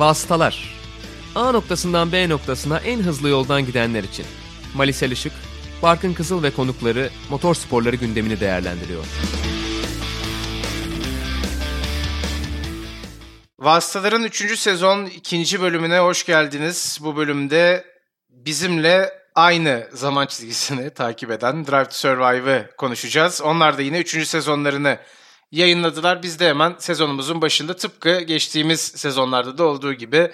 Vasıtalar A noktasından B noktasına en hızlı yoldan gidenler için. Malisel Işık, Barkın Kızıl ve konukları motor sporları gündemini değerlendiriyor. Vasıtaların 3. sezon 2. bölümüne hoş geldiniz. Bu bölümde bizimle aynı zaman çizgisini takip eden Drive to Survive'ı konuşacağız. Onlar da yine 3. sezonlarını yayınladılar. Biz de hemen sezonumuzun başında tıpkı geçtiğimiz sezonlarda da olduğu gibi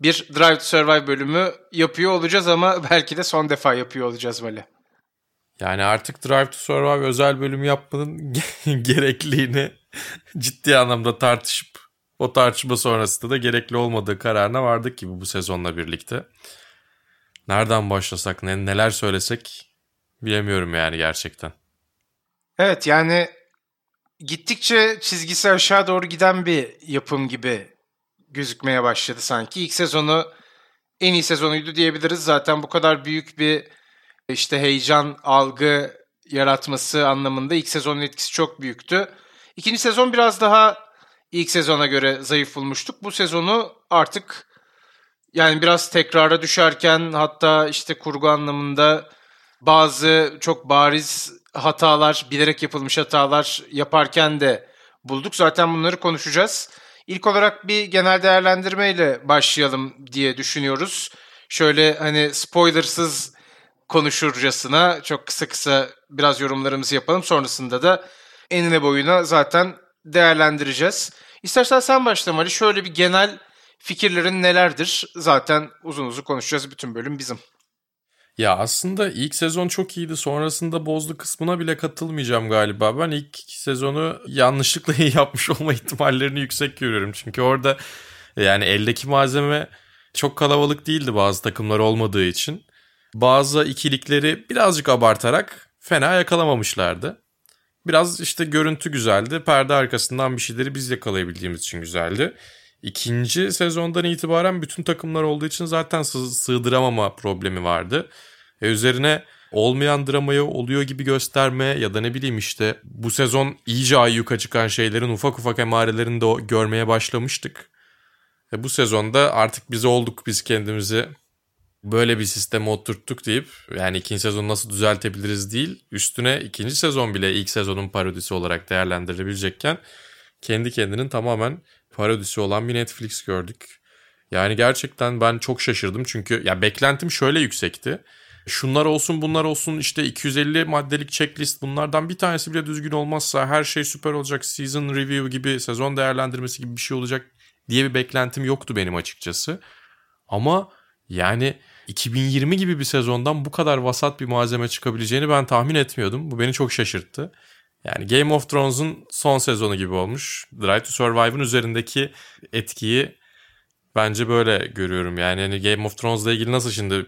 bir Drive to Survive bölümü yapıyor olacağız ama belki de son defa yapıyor olacağız böyle. Yani artık Drive to Survive özel bölüm yapmanın gerekliliğini ciddi anlamda tartışıp o tartışma sonrasında da gerekli olmadığı kararına vardık gibi bu sezonla birlikte. Nereden başlasak, ne, neler söylesek bilemiyorum yani gerçekten. Evet yani gittikçe çizgisi aşağı doğru giden bir yapım gibi gözükmeye başladı sanki. İlk sezonu en iyi sezonuydu diyebiliriz. Zaten bu kadar büyük bir işte heyecan, algı yaratması anlamında ilk sezonun etkisi çok büyüktü. İkinci sezon biraz daha ilk sezona göre zayıf bulmuştuk. Bu sezonu artık yani biraz tekrara düşerken hatta işte kurgu anlamında bazı çok bariz hatalar, bilerek yapılmış hatalar yaparken de bulduk. Zaten bunları konuşacağız. İlk olarak bir genel değerlendirmeyle başlayalım diye düşünüyoruz. Şöyle hani spoilersız konuşurcasına çok kısa kısa biraz yorumlarımızı yapalım. Sonrasında da enine boyuna zaten değerlendireceğiz. İstersen sen başla Mali. Şöyle bir genel fikirlerin nelerdir? Zaten uzun uzun konuşacağız. Bütün bölüm bizim. Ya aslında ilk sezon çok iyiydi. Sonrasında bozdu kısmına bile katılmayacağım galiba. Ben ilk sezonu yanlışlıkla iyi yapmış olma ihtimallerini yüksek görüyorum. Çünkü orada yani eldeki malzeme çok kalabalık değildi bazı takımlar olmadığı için. Bazı ikilikleri birazcık abartarak fena yakalamamışlardı. Biraz işte görüntü güzeldi. Perde arkasından bir şeyleri biz yakalayabildiğimiz için güzeldi. İkinci sezondan itibaren bütün takımlar olduğu için zaten sığdıramama problemi vardı. E üzerine olmayan dramayı oluyor gibi gösterme ya da ne bileyim işte bu sezon iyice ayyuka çıkan şeylerin ufak ufak emarelerini de görmeye başlamıştık. E bu sezonda artık biz olduk biz kendimizi böyle bir sisteme oturttuk deyip yani ikinci sezonu nasıl düzeltebiliriz değil üstüne ikinci sezon bile ilk sezonun parodisi olarak değerlendirilebilecekken kendi kendinin tamamen parodisi olan bir Netflix gördük. Yani gerçekten ben çok şaşırdım çünkü ya beklentim şöyle yüksekti. Şunlar olsun bunlar olsun işte 250 maddelik checklist bunlardan bir tanesi bile düzgün olmazsa her şey süper olacak. Season review gibi sezon değerlendirmesi gibi bir şey olacak diye bir beklentim yoktu benim açıkçası. Ama yani 2020 gibi bir sezondan bu kadar vasat bir malzeme çıkabileceğini ben tahmin etmiyordum. Bu beni çok şaşırttı. Yani Game of Thrones'un son sezonu gibi olmuş. Drive to Survive'ın üzerindeki etkiyi bence böyle görüyorum. Yani hani Game of Thrones'la ilgili nasıl şimdi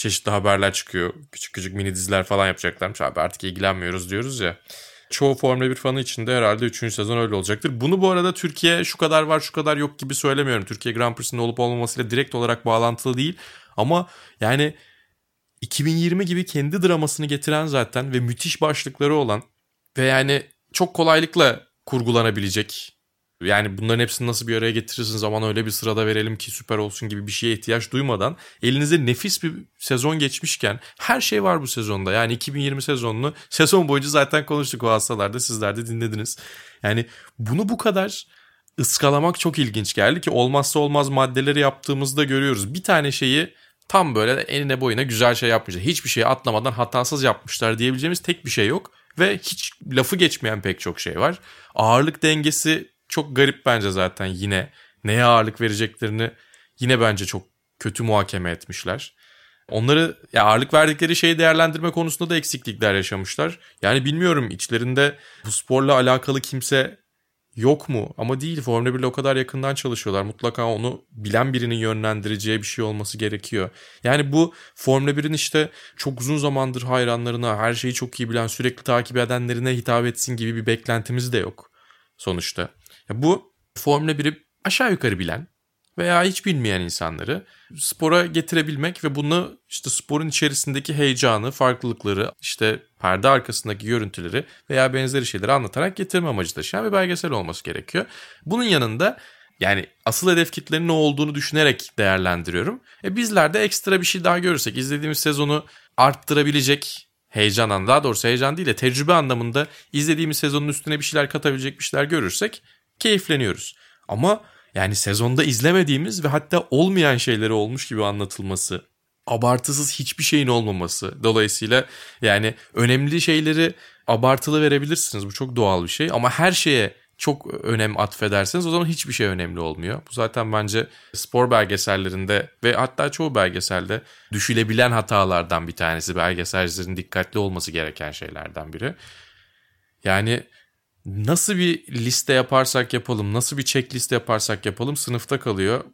çeşitli haberler çıkıyor. Küçük küçük mini diziler falan yapacaklarmış. Abi artık ilgilenmiyoruz diyoruz ya. Çoğu Formula 1 fanı için de herhalde 3. sezon öyle olacaktır. Bunu bu arada Türkiye şu kadar var şu kadar yok gibi söylemiyorum. Türkiye Grand Prix'sinde olup olmamasıyla direkt olarak bağlantılı değil. Ama yani 2020 gibi kendi dramasını getiren zaten ve müthiş başlıkları olan ve yani çok kolaylıkla kurgulanabilecek. Yani bunların hepsini nasıl bir araya getirirsiniz zaman öyle bir sırada verelim ki süper olsun gibi bir şeye ihtiyaç duymadan elinize nefis bir sezon geçmişken her şey var bu sezonda. Yani 2020 sezonunu sezon boyunca zaten konuştuk o hastalarda sizler de dinlediniz. Yani bunu bu kadar ıskalamak çok ilginç geldi ki olmazsa olmaz maddeleri yaptığımızda görüyoruz. Bir tane şeyi tam böyle eline boyuna güzel şey yapmışlar. Hiçbir şeyi atlamadan hatasız yapmışlar diyebileceğimiz tek bir şey yok. Ve hiç lafı geçmeyen pek çok şey var. Ağırlık dengesi çok garip bence zaten yine. Neye ağırlık vereceklerini yine bence çok kötü muhakeme etmişler. Onları ya ağırlık verdikleri şeyi değerlendirme konusunda da eksiklikler yaşamışlar. Yani bilmiyorum içlerinde bu sporla alakalı kimse yok mu? Ama değil Formula 1 o kadar yakından çalışıyorlar. Mutlaka onu bilen birinin yönlendireceği bir şey olması gerekiyor. Yani bu Formula 1'in işte çok uzun zamandır hayranlarına, her şeyi çok iyi bilen, sürekli takip edenlerine hitap etsin gibi bir beklentimiz de yok sonuçta. Bu Formula 1'i aşağı yukarı bilen veya hiç bilmeyen insanları spora getirebilmek ve bunu işte sporun içerisindeki heyecanı, farklılıkları, işte perde arkasındaki görüntüleri veya benzeri şeyleri anlatarak getirme amacı taşıyan bir belgesel olması gerekiyor. Bunun yanında Yani asıl hedef kitlenin ne olduğunu düşünerek değerlendiriyorum. E bizler de ekstra bir şey daha görürsek izlediğimiz sezonu arttırabilecek heyecan daha doğrusu heyecan değil de tecrübe anlamında izlediğimiz sezonun üstüne bir şeyler katabilecek bir şeyler görürsek keyifleniyoruz. Ama yani sezonda izlemediğimiz ve hatta olmayan şeyleri olmuş gibi anlatılması, abartısız hiçbir şeyin olmaması. Dolayısıyla yani önemli şeyleri abartılı verebilirsiniz. Bu çok doğal bir şey ama her şeye çok önem atfederseniz o zaman hiçbir şey önemli olmuyor. Bu zaten bence spor belgesellerinde ve hatta çoğu belgeselde düşülebilen hatalardan bir tanesi. Belgeselcilerin dikkatli olması gereken şeylerden biri. Yani nasıl bir liste yaparsak yapalım, nasıl bir checklist yaparsak yapalım sınıfta kalıyor.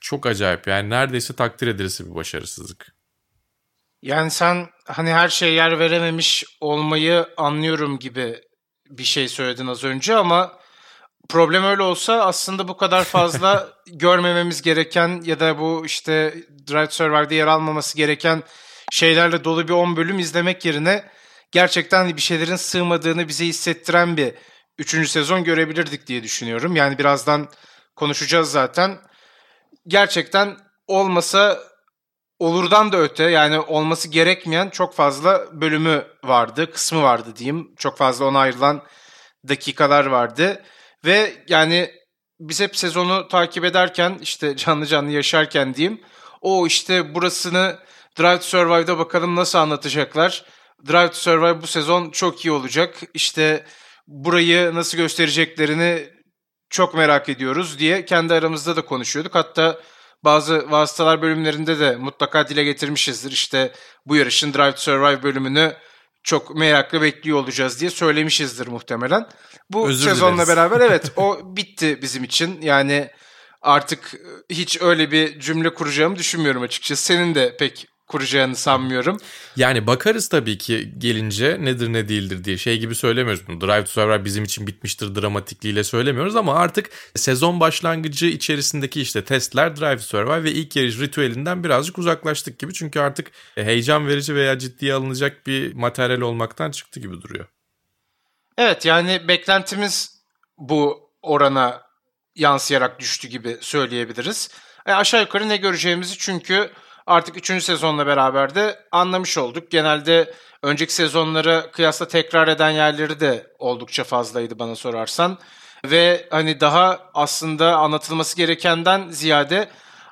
Çok acayip yani neredeyse takdir edilisi bir başarısızlık. Yani sen hani her şeye yer verememiş olmayı anlıyorum gibi bir şey söyledin az önce ama problem öyle olsa aslında bu kadar fazla görmememiz gereken ya da bu işte Drive to Survive'de yer almaması gereken şeylerle dolu bir 10 bölüm izlemek yerine gerçekten bir şeylerin sığmadığını bize hissettiren bir 3. sezon görebilirdik diye düşünüyorum. Yani birazdan konuşacağız zaten. Gerçekten olmasa olurdan da öte yani olması gerekmeyen çok fazla bölümü vardı, kısmı vardı diyeyim. Çok fazla ona ayrılan dakikalar vardı. Ve yani biz hep sezonu takip ederken işte canlı canlı yaşarken diyeyim. O işte burasını Drive to Survive'da bakalım nasıl anlatacaklar. Drive to Survive bu sezon çok iyi olacak. İşte burayı nasıl göstereceklerini çok merak ediyoruz diye kendi aramızda da konuşuyorduk. Hatta bazı vasıtalar bölümlerinde de mutlaka dile getirmişizdir. İşte bu yarışın Drive to Survive bölümünü çok meraklı bekliyor olacağız diye söylemişizdir muhtemelen. Bu Özür sezonla dileriz. beraber evet o bitti bizim için. Yani artık hiç öyle bir cümle kuracağımı düşünmüyorum açıkçası. Senin de pek kuracağını sanmıyorum. Yani bakarız tabii ki gelince nedir ne değildir diye şey gibi söylemiyoruz bunu. Drive to Survive bizim için bitmiştir dramatikliğiyle söylemiyoruz ama artık sezon başlangıcı içerisindeki işte testler Drive to Survive ve ilk yarış ritüelinden birazcık uzaklaştık gibi. Çünkü artık heyecan verici veya ciddiye alınacak bir materyal olmaktan çıktı gibi duruyor. Evet yani beklentimiz bu orana yansıyarak düştü gibi söyleyebiliriz. E, aşağı yukarı ne göreceğimizi çünkü artık 3. sezonla beraber de anlamış olduk. Genelde önceki sezonlara kıyasla tekrar eden yerleri de oldukça fazlaydı bana sorarsan. Ve hani daha aslında anlatılması gerekenden ziyade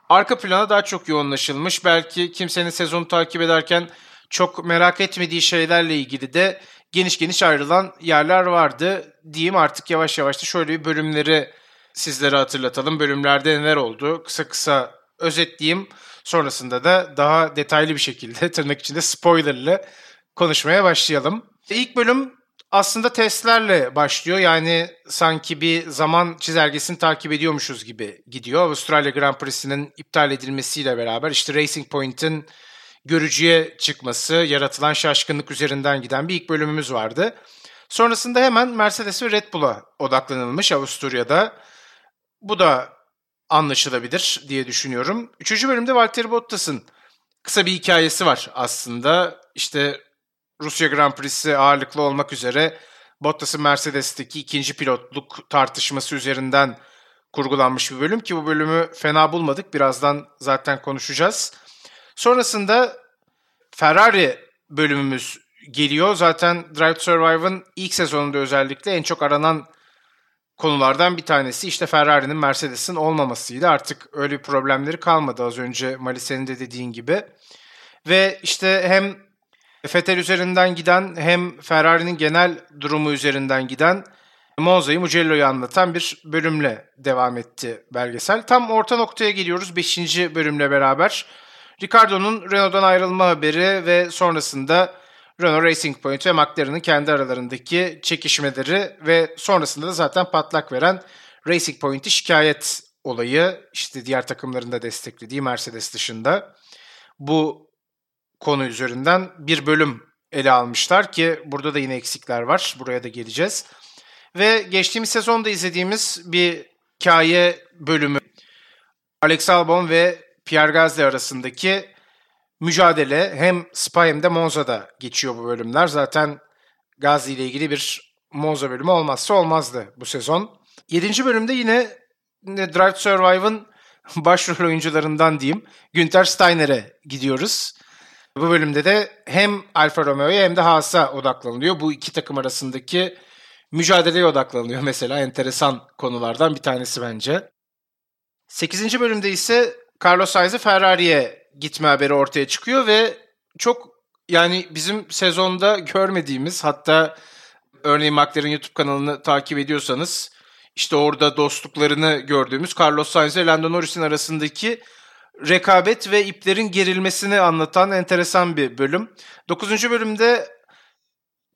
arka plana daha çok yoğunlaşılmış. Belki kimsenin sezonu takip ederken çok merak etmediği şeylerle ilgili de geniş geniş ayrılan yerler vardı. Diyeyim artık yavaş yavaş da şöyle bir bölümleri sizlere hatırlatalım. Bölümlerde neler oldu? Kısa kısa özetleyeyim. Sonrasında da daha detaylı bir şekilde tırnak içinde spoilerlı konuşmaya başlayalım. İlk bölüm aslında testlerle başlıyor. Yani sanki bir zaman çizelgesini takip ediyormuşuz gibi gidiyor. Avustralya Grand Prix'sinin iptal edilmesiyle beraber işte Racing Point'in görücüye çıkması, yaratılan şaşkınlık üzerinden giden bir ilk bölümümüz vardı. Sonrasında hemen Mercedes ve Red Bull'a odaklanılmış Avusturya'da. Bu da anlaşılabilir diye düşünüyorum. Üçüncü bölümde Valtteri Bottas'ın kısa bir hikayesi var aslında. İşte Rusya Grand Prix'si ağırlıklı olmak üzere Bottas'ın Mercedes'teki ikinci pilotluk tartışması üzerinden kurgulanmış bir bölüm ki bu bölümü fena bulmadık. Birazdan zaten konuşacağız. Sonrasında Ferrari bölümümüz geliyor. Zaten Drive to Survive'ın ilk sezonunda özellikle en çok aranan konulardan bir tanesi işte Ferrari'nin Mercedes'in olmamasıydı. Artık öyle bir problemleri kalmadı az önce Mali senin de dediğin gibi. Ve işte hem Vettel üzerinden giden hem Ferrari'nin genel durumu üzerinden giden Monza'yı Mugello'yu anlatan bir bölümle devam etti belgesel. Tam orta noktaya geliyoruz 5. bölümle beraber. Ricardo'nun Renault'dan ayrılma haberi ve sonrasında Renault Racing Point ve McLaren'ın kendi aralarındaki çekişmeleri ve sonrasında da zaten patlak veren Racing Point'i şikayet olayı işte diğer takımların da desteklediği Mercedes dışında bu konu üzerinden bir bölüm ele almışlar ki burada da yine eksikler var. Buraya da geleceğiz. Ve geçtiğimiz sezonda izlediğimiz bir hikaye bölümü Alex Albon ve Pierre Gasly arasındaki mücadele hem Spa hem de Monza'da geçiyor bu bölümler. Zaten Gazi ile ilgili bir Monza bölümü olmazsa olmazdı bu sezon. 7. bölümde yine Drive to Survive'ın başrol oyuncularından diyeyim Günther Steiner'e gidiyoruz. Bu bölümde de hem Alfa Romeo'ya hem de Haas'a odaklanılıyor. Bu iki takım arasındaki mücadeleye odaklanılıyor mesela. Enteresan konulardan bir tanesi bence. 8. bölümde ise Carlos Sainz'e Ferrari'ye gitme haberi ortaya çıkıyor ve çok yani bizim sezonda görmediğimiz hatta örneğin McLaren YouTube kanalını takip ediyorsanız işte orada dostluklarını gördüğümüz Carlos Sainz ile Lando Norris'in arasındaki rekabet ve iplerin gerilmesini anlatan enteresan bir bölüm. 9. bölümde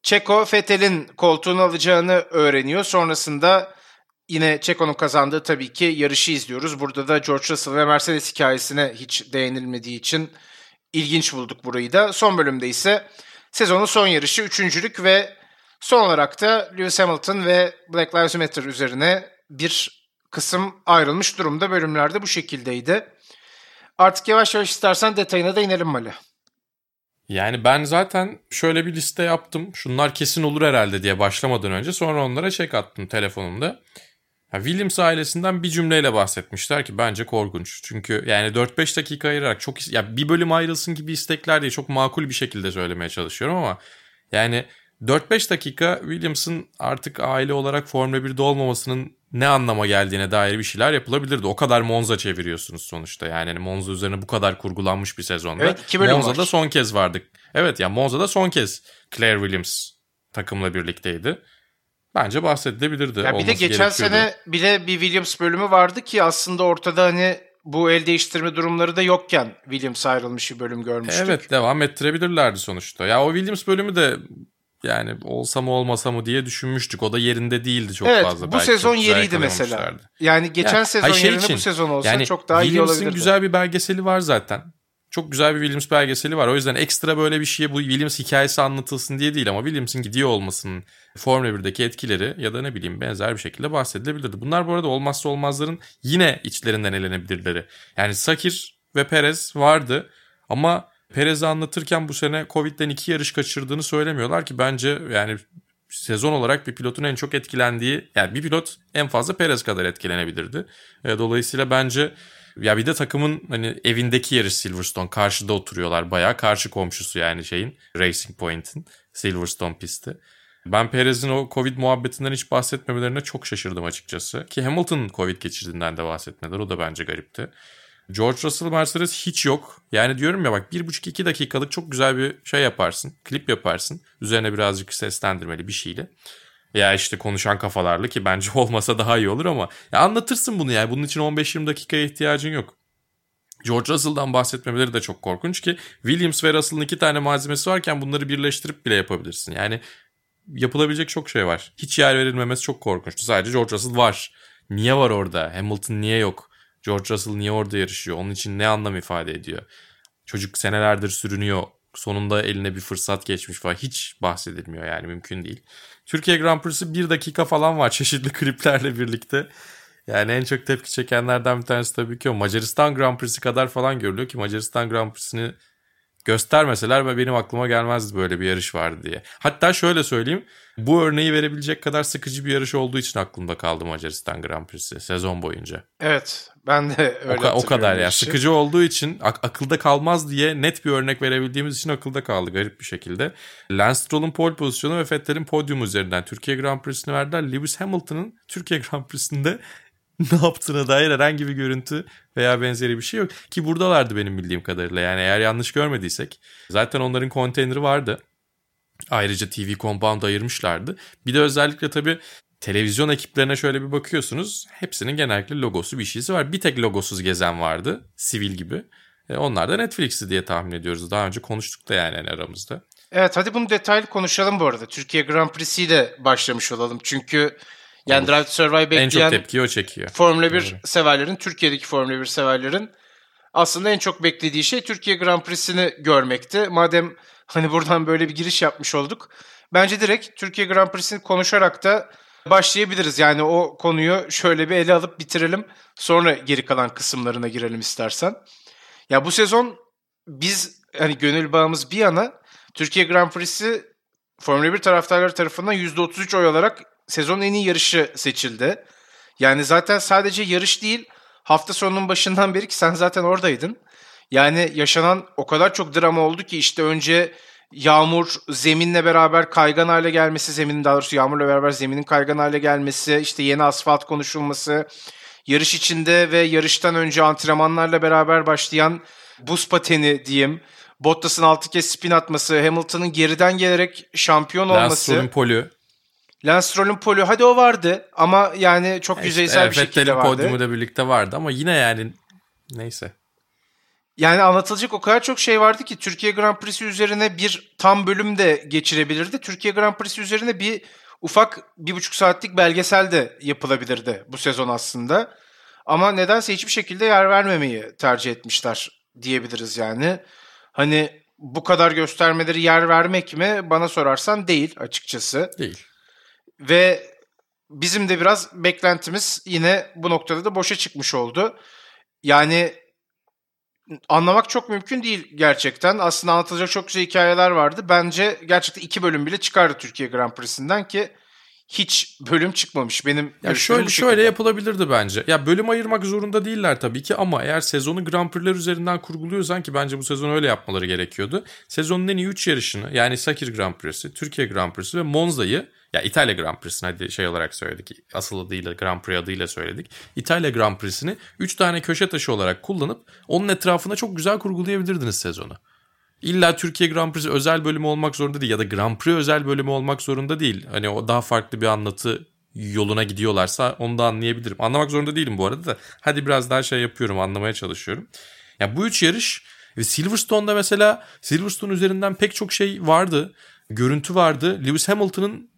Çeko Fethel'in koltuğunu alacağını öğreniyor. Sonrasında yine Çeko'nun kazandığı tabii ki yarışı izliyoruz. Burada da George Russell ve Mercedes hikayesine hiç değinilmediği için ilginç bulduk burayı da. Son bölümde ise sezonun son yarışı üçüncülük ve son olarak da Lewis Hamilton ve Black Lives Matter üzerine bir kısım ayrılmış durumda. Bölümlerde bu şekildeydi. Artık yavaş yavaş istersen detayına da inelim Mali. Yani ben zaten şöyle bir liste yaptım. Şunlar kesin olur herhalde diye başlamadan önce. Sonra onlara çek attım telefonumda. Williams ailesinden bir cümleyle bahsetmişler ki bence korkunç. Çünkü yani 4-5 dakika ayırarak çok ya bir bölüm ayrılsın gibi istekler diye çok makul bir şekilde söylemeye çalışıyorum ama yani 4-5 dakika Williams'ın artık aile olarak Formula 1'de olmamasının ne anlama geldiğine dair bir şeyler yapılabilirdi. O kadar Monza çeviriyorsunuz sonuçta. Yani hani Monza üzerine bu kadar kurgulanmış bir sezonda. Evet, iki bölüm Monza'da var. son kez vardık. Evet ya yani Monza'da son kez Claire Williams takımla birlikteydi. Bence bahsedilebilirdi. Ya bir de geçen sene bile bir Williams bölümü vardı ki aslında ortada hani bu el değiştirme durumları da yokken Williams ayrılmış bir bölüm görmüştük. Evet devam ettirebilirlerdi sonuçta. Ya o Williams bölümü de yani olsa mı olmasa mı diye düşünmüştük. O da yerinde değildi çok evet, fazla. bu Belki sezon yeriydi mesela. Yani geçen Ya, sezon şey yerine için, bu sezon olsa yani çok daha iyi Williams'ın olabilirdi. güzel bir belgeseli var zaten. Çok güzel bir Williams belgeseli var. O yüzden ekstra böyle bir şeye bu Williams hikayesi anlatılsın diye değil ama Williams'ın gidiyor olmasının Formula 1'deki etkileri ya da ne bileyim benzer bir şekilde bahsedilebilirdi. Bunlar bu arada olmazsa olmazların yine içlerinden elenebilirleri. Yani Sakir ve Perez vardı ama Perez'i anlatırken bu sene Covid'den iki yarış kaçırdığını söylemiyorlar ki bence yani sezon olarak bir pilotun en çok etkilendiği yani bir pilot en fazla Perez kadar etkilenebilirdi. E, Dolayısıyla bence ya bir de takımın hani evindeki yarış Silverstone karşıda oturuyorlar bayağı karşı komşusu yani şeyin Racing Point'in Silverstone pisti. Ben Perez'in o Covid muhabbetinden hiç bahsetmemelerine çok şaşırdım açıkçası. Ki Hamilton'ın Covid geçirdiğinden de bahsetmediler. O da bence garipti. George Russell Mercedes hiç yok. Yani diyorum ya bak 1,5-2 dakikalık çok güzel bir şey yaparsın. Klip yaparsın. Üzerine birazcık seslendirmeli bir şeyle. Ya işte konuşan kafalarla ki bence olmasa daha iyi olur ama ya anlatırsın bunu yani. Bunun için 15-20 dakikaya ihtiyacın yok. George Russell'dan bahsetmemeleri de çok korkunç ki Williams ve Russell'ın iki tane malzemesi varken bunları birleştirip bile yapabilirsin. Yani yapılabilecek çok şey var. Hiç yer verilmemesi çok korkunçtu. Sadece George Russell var. Niye var orada? Hamilton niye yok? George Russell niye orada yarışıyor? Onun için ne anlam ifade ediyor? Çocuk senelerdir sürünüyor. Sonunda eline bir fırsat geçmiş falan. Hiç bahsedilmiyor yani mümkün değil. Türkiye Grand Prix'si bir dakika falan var çeşitli kliplerle birlikte. Yani en çok tepki çekenlerden bir tanesi tabii ki o. Macaristan Grand Prix'si kadar falan görülüyor ki Macaristan Grand Prix'sini göstermeseler benim aklıma gelmezdi böyle bir yarış vardı diye. Hatta şöyle söyleyeyim. Bu örneği verebilecek kadar sıkıcı bir yarış olduğu için aklımda kaldı Macaristan Grand Prix'si sezon boyunca. Evet ben de öyle o, ka- o kadar ya. yarışı. Sıkıcı olduğu için ak- akılda kalmaz diye net bir örnek verebildiğimiz için akılda kaldı garip bir şekilde. Lance Stroll'un pole pozisyonu ve Vettel'in podyum üzerinden Türkiye Grand Prix'sini verdiler. Lewis Hamilton'ın Türkiye Grand Prix'sinde ne yaptığına dair herhangi bir görüntü veya benzeri bir şey yok. Ki buradalardı benim bildiğim kadarıyla. Yani eğer yanlış görmediysek. Zaten onların konteyneri vardı. Ayrıca TV Compound ayırmışlardı. Bir de özellikle tabii televizyon ekiplerine şöyle bir bakıyorsunuz. Hepsinin genellikle logosu bir şeysi var. Bir tek logosuz gezen vardı. Sivil gibi. E, onlar da Netflix'i diye tahmin ediyoruz. Daha önce konuştuk da yani aramızda. Evet hadi bunu detaylı konuşalım bu arada. Türkiye Grand Prix'siyle başlamış olalım. Çünkü yani Drive to Survive bekleyen en çok tepkiyi o çekiyor. Formula 1 Doğru. severlerin, Türkiye'deki Formula 1 severlerin aslında en çok beklediği şey Türkiye Grand Prix'sini görmekti. Madem hani buradan böyle bir giriş yapmış olduk. Bence direkt Türkiye Grand Prix'sini konuşarak da başlayabiliriz. Yani o konuyu şöyle bir ele alıp bitirelim. Sonra geri kalan kısımlarına girelim istersen. Ya bu sezon biz hani gönül bağımız bir yana Türkiye Grand Prix'si Formula 1 taraftarları tarafından %33 oy olarak sezonun en iyi yarışı seçildi. Yani zaten sadece yarış değil hafta sonunun başından beri ki sen zaten oradaydın. Yani yaşanan o kadar çok drama oldu ki işte önce yağmur zeminle beraber kaygan hale gelmesi, zeminin daha doğrusu yağmurla beraber zeminin kaygan hale gelmesi, işte yeni asfalt konuşulması, yarış içinde ve yarıştan önce antrenmanlarla beraber başlayan buz pateni diyeyim. Bottas'ın altı kez spin atması, Hamilton'ın geriden gelerek şampiyon Lance olması. Stroll'ün polü. Lance Stroll'ün polü hadi o vardı ama yani çok İşte, yüzeysel bir şekilde Vettel'in vardı. podyumu da birlikte vardı ama yine yani neyse. Yani anlatılacak o kadar çok şey vardı ki Türkiye Grand Prix'si üzerine bir tam bölüm de geçirebilirdi. Türkiye Grand Prix'si üzerine bir ufak bir buçuk saatlik belgesel de yapılabilirdi bu sezon aslında. Ama nedense hiçbir şekilde yer vermemeyi tercih etmişler diyebiliriz yani. Hani bu kadar göstermeleri yer vermek mi bana sorarsan değil açıkçası. Değil. Ve bizim de biraz beklentimiz yine bu noktada da boşa çıkmış oldu. Yani anlamak çok mümkün değil gerçekten. Aslında anlatılacak çok güzel hikayeler vardı. Bence gerçekten iki bölüm bile çıkardı Türkiye Grand Prix'sinden ki hiç bölüm çıkmamış. Benim Ya şöyle şöyle yapılabilirdi bence. Ya bölüm ayırmak zorunda değiller tabii ki ama eğer sezonu Grand Prix'ler üzerinden kurguluyorsan ki bence bu sezon öyle yapmaları gerekiyordu. Sezonun en iyi 3 yarışını yani Sakir Grand Prix'si, Türkiye Grand Prix'si ve Monza'yı ya İtalya Grand Prix'sini hadi şey olarak söyledik. Asıl adıyla Grand Prix adıyla söyledik. İtalya Grand Prix'sini 3 tane köşe taşı olarak kullanıp onun etrafına çok güzel kurgulayabilirdiniz sezonu. İlla Türkiye Grand Prix'si özel bölümü olmak zorunda değil ya da Grand Prix özel bölümü olmak zorunda değil. Hani o daha farklı bir anlatı yoluna gidiyorlarsa onu da anlayabilirim. Anlamak zorunda değilim bu arada da. Hadi biraz daha şey yapıyorum anlamaya çalışıyorum. Ya bu üç yarış ve Silverstone'da mesela Silverstone üzerinden pek çok şey vardı. Görüntü vardı. Lewis Hamilton'ın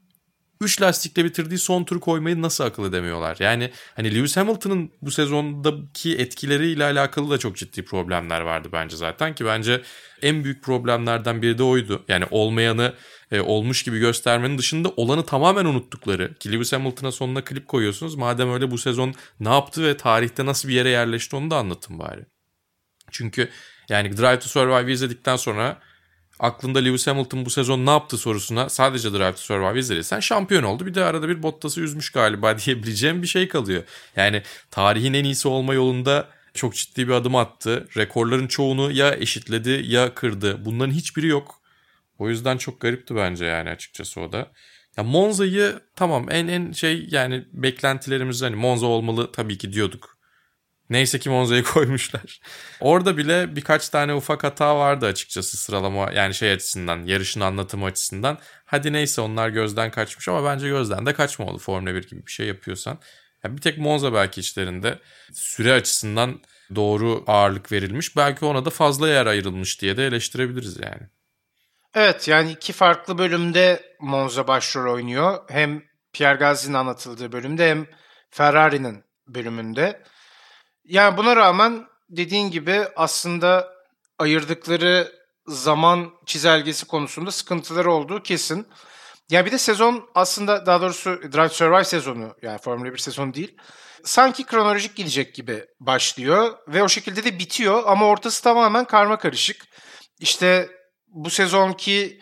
3 lastikle bitirdiği son turu koymayı nasıl akıl edemiyorlar? Yani hani Lewis Hamilton'ın bu sezondaki etkileriyle alakalı da çok ciddi problemler vardı bence zaten ki bence en büyük problemlerden biri de oydu. Yani olmayanı e, olmuş gibi göstermenin dışında olanı tamamen unuttukları ki Lewis Hamilton'a sonuna klip koyuyorsunuz. Madem öyle bu sezon ne yaptı ve tarihte nasıl bir yere yerleşti onu da anlatın bari. Çünkü yani Drive to Survive izledikten sonra aklında Lewis Hamilton bu sezon ne yaptı sorusuna sadece Drive to Survive izlediysen şampiyon oldu. Bir de arada bir Bottas'ı üzmüş galiba diyebileceğim bir şey kalıyor. Yani tarihin en iyisi olma yolunda çok ciddi bir adım attı. Rekorların çoğunu ya eşitledi ya kırdı. Bunların hiçbiri yok. O yüzden çok garipti bence yani açıkçası o da. Ya Monza'yı tamam en en şey yani beklentilerimiz hani Monza olmalı tabii ki diyorduk. Neyse ki Monza'yı koymuşlar. Orada bile birkaç tane ufak hata vardı açıkçası sıralama yani şey açısından, yarışın anlatımı açısından. Hadi neyse onlar gözden kaçmış ama bence gözden de kaçmamalı Formula 1 gibi bir şey yapıyorsan. Yani bir tek Monza belki içlerinde süre açısından doğru ağırlık verilmiş. Belki ona da fazla yer ayrılmış diye de eleştirebiliriz yani. Evet yani iki farklı bölümde Monza başrol oynuyor. Hem Pierre Gasly'nin anlatıldığı bölümde hem Ferrari'nin bölümünde. Yani buna rağmen dediğin gibi aslında ayırdıkları zaman çizelgesi konusunda sıkıntıları olduğu kesin. Ya bir de sezon aslında daha doğrusu Drive Survive sezonu yani Formula 1 sezonu değil. Sanki kronolojik gidecek gibi başlıyor ve o şekilde de bitiyor ama ortası tamamen karma karışık. İşte bu sezonki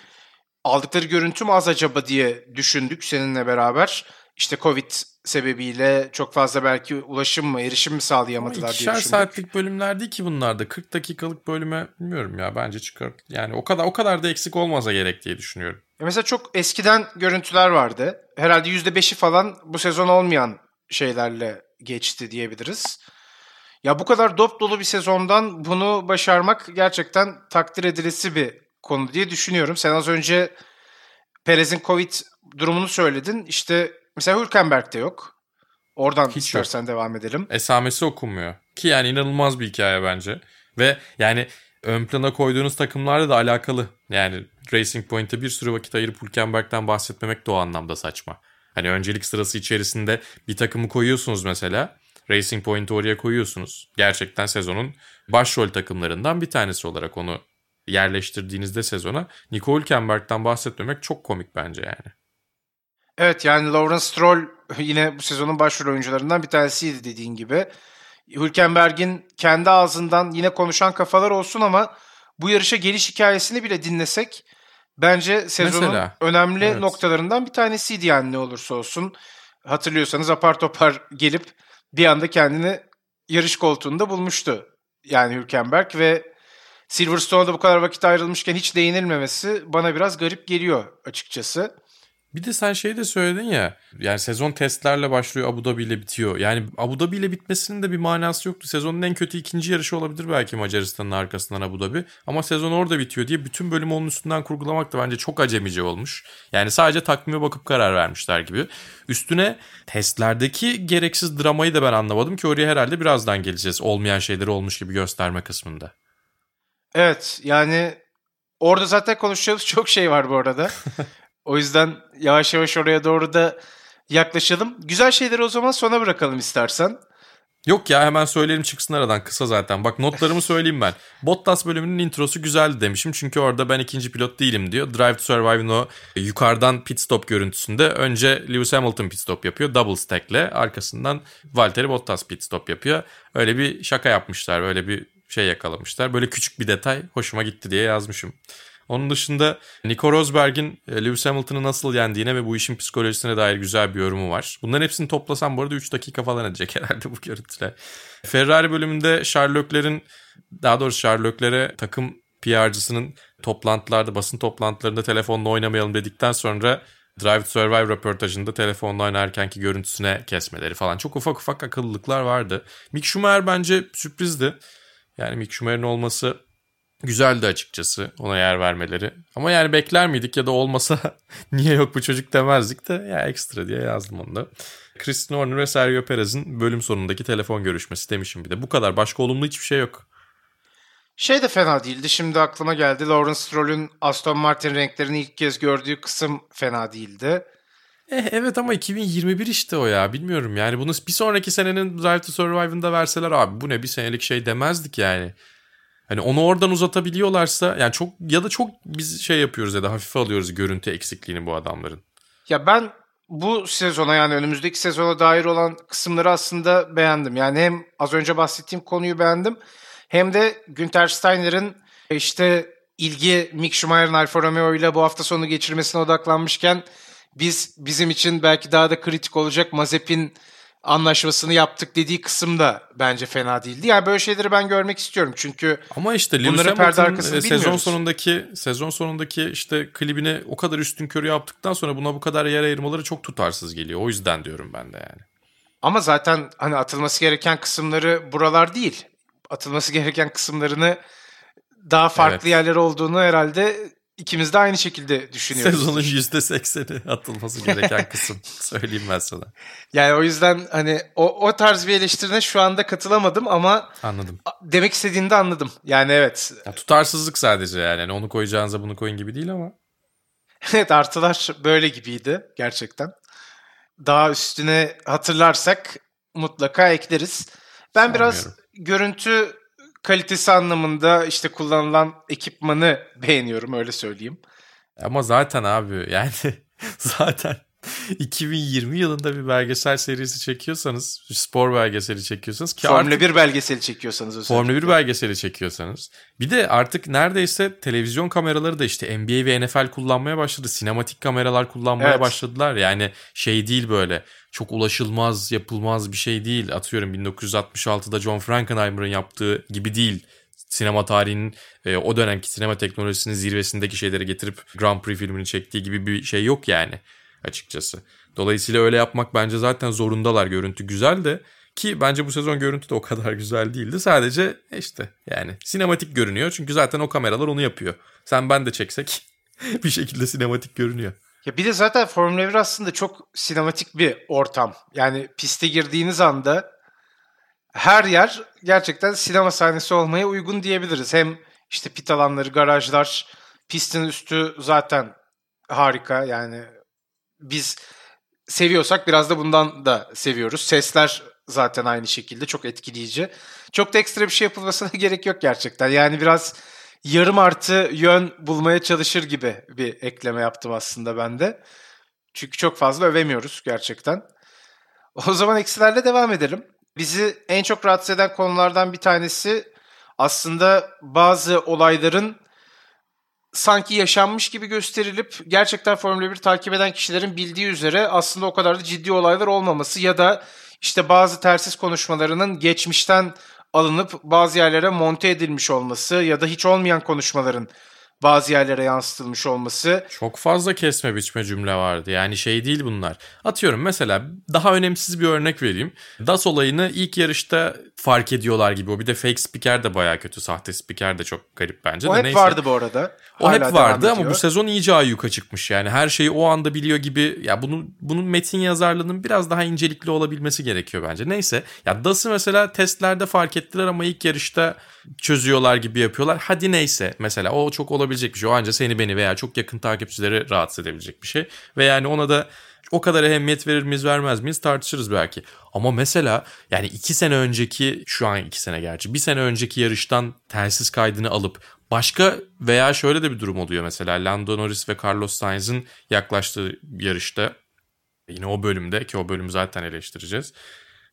aldıkları görüntü mü az acaba diye düşündük seninle beraber. İşte Covid sebebiyle çok fazla belki ulaşım mı, erişim mi sağlayamadılar Ama diye ikişer düşündük. saatlik bölümler değil ki bunlar da. 40 dakikalık bölüme bilmiyorum ya bence çıkar. Yani o kadar o kadar da eksik olmasa gerek diye düşünüyorum. Ya Mesela çok eskiden görüntüler vardı. Herhalde %5'i falan bu sezon olmayan şeylerle geçti diyebiliriz. Ya bu kadar dop dolu bir sezondan bunu başarmak gerçekten takdir edilesi bir konu diye düşünüyorum. Sen az önce Perez'in Covid durumunu söyledin. İşte mesela Hülkenberg'de yok. Oradan Hiç istersen devam edelim. Esamesi okunmuyor. Ki yani inanılmaz bir hikaye bence. Ve yani ön plana koyduğunuz takımlarla da alakalı. Yani Racing Point'e bir sürü vakit ayırıp Hülkenberg'den bahsetmemek de o anlamda saçma. Hani öncelik sırası içerisinde bir takımı koyuyorsunuz mesela. Racing Point'i oraya koyuyorsunuz. Gerçekten sezonun başrol takımlarından bir tanesi olarak onu yerleştirdiğinizde sezona Nico Hülkenberg'den bahsetmemek çok komik bence yani. Evet yani Lawrence Stroll yine bu sezonun başrol oyuncularından bir tanesiydi dediğin gibi. Hülkenberg'in kendi ağzından yine konuşan kafalar olsun ama bu yarışa geliş hikayesini bile dinlesek bence sezonun Mesela, önemli evet. noktalarından bir tanesiydi yani ne olursa olsun. hatırlıyorsanız apar topar gelip bir anda kendini yarış koltuğunda bulmuştu. Yani Hülkenberg ve Silverstone'da bu kadar vakit ayrılmışken hiç değinilmemesi bana biraz garip geliyor açıkçası. Bir de sen şey de söyledin ya. Yani sezon testlerle başlıyor Abu Dhabi ile bitiyor. Yani Abu Dhabi ile bitmesinin de bir manası yoktu. Sezonun en kötü ikinci yarışı olabilir belki Macaristan'ın arkasından Abu Dhabi. Ama sezon orada bitiyor diye bütün bölümü onun üstünden kurgulamak da bence çok acemice olmuş. Yani sadece takvime bakıp karar vermişler gibi. Üstüne testlerdeki gereksiz dramayı da ben anlamadım ki oraya herhalde birazdan geleceğiz. Olmayan şeyleri olmuş gibi gösterme kısmında. Evet yani orada zaten konuşacağımız çok şey var bu arada. O yüzden yavaş yavaş oraya doğru da yaklaşalım. Güzel şeyleri o zaman sona bırakalım istersen. Yok ya hemen söyleyelim çıksın aradan kısa zaten. Bak notlarımı söyleyeyim ben. Bottas bölümünün introsu güzeldi demişim. Çünkü orada ben ikinci pilot değilim diyor. Drive to Survive'ın o yukarıdan pit stop görüntüsünde önce Lewis Hamilton pit stop yapıyor. Double stack'le arkasından Valtteri Bottas pit stop yapıyor. Öyle bir şaka yapmışlar. Öyle bir şey yakalamışlar. Böyle küçük bir detay hoşuma gitti diye yazmışım. Onun dışında Nico Rosberg'in e, Lewis Hamilton'ı nasıl yendiğine ve bu işin psikolojisine dair güzel bir yorumu var. Bunların hepsini toplasam bu arada 3 dakika falan edecek herhalde bu görüntüler. Ferrari bölümünde Sherlock'lerin daha doğrusu Sherlock'lere takım PR'cısının toplantılarda, basın toplantılarında telefonla oynamayalım dedikten sonra Drive to Survive röportajında telefonla oynarkenki görüntüsüne kesmeleri falan. Çok ufak ufak akıllılıklar vardı. Mick Schumacher bence sürprizdi. Yani Mick Schumacher'in olması güzeldi açıkçası ona yer vermeleri. Ama yani bekler miydik ya da olmasa niye yok bu çocuk demezdik de ya ekstra diye yazdım onu da. Christian Horner ve Sergio Perez'in bölüm sonundaki telefon görüşmesi demişim bir de. Bu kadar. Başka olumlu hiçbir şey yok. Şey de fena değildi. Şimdi aklıma geldi. Lawrence Stroll'ün Aston Martin renklerini ilk kez gördüğü kısım fena değildi. Eh, evet ama 2021 işte o ya. Bilmiyorum yani bunu bir sonraki senenin Drive to Survive'ında verseler abi bu ne bir senelik şey demezdik yani. Hani onu oradan uzatabiliyorlarsa yani çok ya da çok biz şey yapıyoruz ya da hafife alıyoruz görüntü eksikliğini bu adamların. Ya ben bu sezona yani önümüzdeki sezona dair olan kısımları aslında beğendim. Yani hem az önce bahsettiğim konuyu beğendim hem de Günter Steiner'ın işte ilgi Mick Schumacher'ın Alfa Romeo ile bu hafta sonu geçirmesine odaklanmışken biz bizim için belki daha da kritik olacak Mazepin anlaşmasını yaptık dediği kısım da bence fena değildi. Yani böyle şeyleri ben görmek istiyorum çünkü ama işte Lewis Hamilton'ın sezon sonundaki sezon sonundaki işte klibini o kadar üstün körü yaptıktan sonra buna bu kadar yer ayırmaları çok tutarsız geliyor. O yüzden diyorum ben de yani. Ama zaten hani atılması gereken kısımları buralar değil. Atılması gereken kısımlarını daha farklı evet. yerler olduğunu herhalde İkimiz de aynı şekilde düşünüyoruz. Sezonun yüzde sekseni atılması gereken kısım. Söyleyeyim ben sana. Yani o yüzden hani o, o tarz bir eleştirine şu anda katılamadım ama anladım. Demek istediğini de anladım. Yani evet. Ya, tutarsızlık sadece yani. yani. Onu koyacağınıza bunu koyun gibi değil ama. evet artılar böyle gibiydi gerçekten. Daha üstüne hatırlarsak mutlaka ekleriz. Ben biraz görüntü kalitesi anlamında işte kullanılan ekipmanı beğeniyorum öyle söyleyeyim. Ama zaten abi yani zaten 2020 yılında bir belgesel serisi çekiyorsanız, spor belgeseli çekiyorsanız ki Formula artık, 1 belgeseli çekiyorsanız özellikle. Formula 1 belgeseli çekiyorsanız. Bir de artık neredeyse televizyon kameraları da işte NBA ve NFL kullanmaya başladı. Sinematik kameralar kullanmaya evet. başladılar. Yani şey değil böyle çok ulaşılmaz, yapılmaz bir şey değil. Atıyorum 1966'da John Frankenheimer'ın yaptığı gibi değil sinema tarihinin e, o dönemki sinema teknolojisinin zirvesindeki şeyleri getirip Grand Prix filmini çektiği gibi bir şey yok yani açıkçası. Dolayısıyla öyle yapmak bence zaten zorundalar. Görüntü güzel de ki bence bu sezon görüntü de o kadar güzel değildi. Sadece işte yani sinematik görünüyor. Çünkü zaten o kameralar onu yapıyor. Sen ben de çeksek bir şekilde sinematik görünüyor. Ya bir de zaten Formula 1 aslında çok sinematik bir ortam. Yani piste girdiğiniz anda her yer gerçekten sinema sahnesi olmaya uygun diyebiliriz. Hem işte pit alanları, garajlar, pistin üstü zaten harika. Yani biz seviyorsak biraz da bundan da seviyoruz. Sesler zaten aynı şekilde çok etkileyici. Çok da ekstra bir şey yapılmasına gerek yok gerçekten. Yani biraz yarım artı yön bulmaya çalışır gibi bir ekleme yaptım aslında ben de. Çünkü çok fazla övemiyoruz gerçekten. O zaman eksilerle devam edelim. Bizi en çok rahatsız eden konulardan bir tanesi aslında bazı olayların sanki yaşanmış gibi gösterilip gerçekten Formula 1 takip eden kişilerin bildiği üzere aslında o kadar da ciddi olaylar olmaması ya da işte bazı tersiz konuşmalarının geçmişten alınıp bazı yerlere monte edilmiş olması ya da hiç olmayan konuşmaların bazı yerlere yansıtılmış olması. Çok fazla kesme biçme cümle vardı. Yani şey değil bunlar. Atıyorum mesela daha önemsiz bir örnek vereyim. DAS olayını ilk yarışta fark ediyorlar gibi. O bir de fake speaker de baya kötü. Sahte speaker de çok garip bence. O de. hep Neyse. vardı bu arada. O Hala hep vardı ama bu sezon iyice ayyuka çıkmış yani. Her şeyi o anda biliyor gibi. Ya bunu bunun metin yazarlığının biraz daha incelikli olabilmesi gerekiyor bence. Neyse. Ya DAS'ı mesela testlerde fark ettiler ama ilk yarışta çözüyorlar gibi yapıyorlar. Hadi neyse. Mesela o çok olabilecek bir şey. O ancak seni beni veya çok yakın takipçileri rahatsız edebilecek bir şey. Ve yani ona da o kadar ehemmiyet verir miyiz vermez miyiz tartışırız belki. Ama mesela yani iki sene önceki şu an iki sene gerçi bir sene önceki yarıştan telsiz kaydını alıp başka veya şöyle de bir durum oluyor mesela Lando Norris ve Carlos Sainz'ın yaklaştığı yarışta yine o bölümde ki o bölümü zaten eleştireceğiz.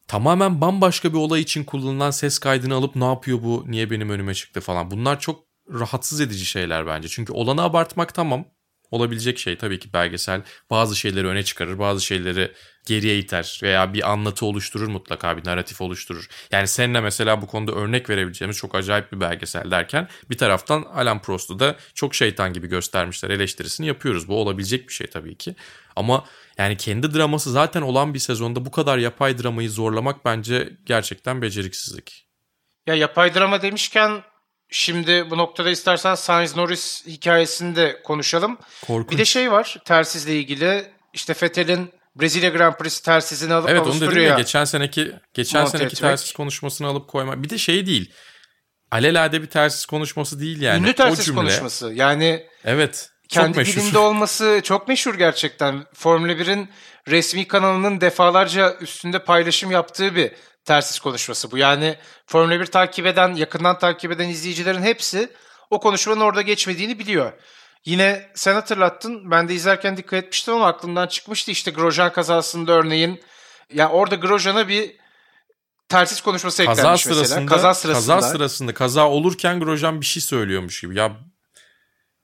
Tamamen bambaşka bir olay için kullanılan ses kaydını alıp ne yapıyor bu niye benim önüme çıktı falan. Bunlar çok rahatsız edici şeyler bence. Çünkü olanı abartmak tamam olabilecek şey tabii ki belgesel bazı şeyleri öne çıkarır bazı şeyleri geriye iter veya bir anlatı oluşturur mutlaka bir narratif oluşturur. Yani seninle mesela bu konuda örnek verebileceğimiz çok acayip bir belgesel derken bir taraftan Alan Prost'u da çok şeytan gibi göstermişler eleştirisini yapıyoruz. Bu olabilecek bir şey tabii ki ama yani kendi draması zaten olan bir sezonda bu kadar yapay dramayı zorlamak bence gerçekten beceriksizlik. Ya yapay drama demişken şimdi bu noktada istersen Sainz Norris hikayesini de konuşalım. Korkunç. Bir de şey var tersizle ilgili işte Vettel'in Brezilya Grand Prix tersizini alıp Evet onu dedim ya Avusturya'ya geçen seneki geçen seneki etmek. telsiz konuşmasını alıp koymak. Bir de şey değil. Alelade bir telsiz konuşması değil yani. ünlü o tersiz cümle. konuşması. Yani Evet. kendi çok meşhur. dilinde olması çok meşhur gerçekten. Formula 1'in resmi kanalının defalarca üstünde paylaşım yaptığı bir tersiz konuşması bu. Yani Formula 1 takip eden, yakından takip eden izleyicilerin hepsi o konuşmanın orada geçmediğini biliyor. Yine sen hatırlattın. Ben de izlerken dikkat etmiştim ama aklımdan çıkmıştı. İşte Grosjean kazasında örneğin. Yani orada Grosjean'a bir tersiz konuşması kaza eklenmiş sırasında, mesela. Kaza sırasında. kaza sırasında kaza olurken Grosjean bir şey söylüyormuş gibi. Ya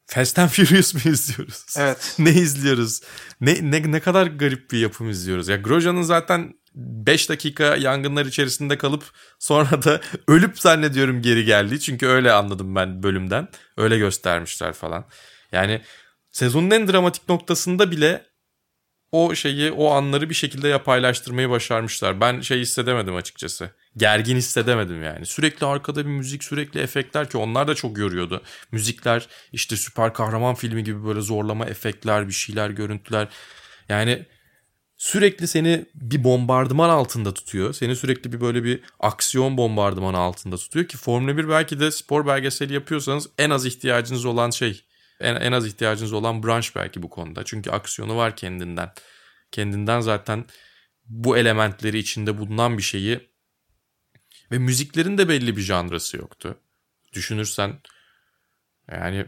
Fast and Furious mu izliyoruz? Evet. ne izliyoruz? Ne, ne ne kadar garip bir yapım izliyoruz. Ya Grosjean'ın zaten 5 dakika yangınlar içerisinde kalıp sonra da ölüp zannediyorum geri geldiği. Çünkü öyle anladım ben bölümden. Öyle göstermişler falan. Yani sezonun en dramatik noktasında bile o şeyi, o anları bir şekilde yapaylaştırmayı başarmışlar. Ben şey hissedemedim açıkçası. Gergin hissedemedim yani. Sürekli arkada bir müzik, sürekli efektler ki onlar da çok yoruyordu. Müzikler işte süper kahraman filmi gibi böyle zorlama efektler, bir şeyler, görüntüler. Yani sürekli seni bir bombardıman altında tutuyor. Seni sürekli bir böyle bir aksiyon bombardımanı altında tutuyor ki Formula 1 belki de spor belgeseli yapıyorsanız en az ihtiyacınız olan şey en, en az ihtiyacınız olan branş belki bu konuda. Çünkü aksiyonu var kendinden. Kendinden zaten bu elementleri içinde bulunan bir şeyi ve müziklerin de belli bir janrası yoktu. Düşünürsen yani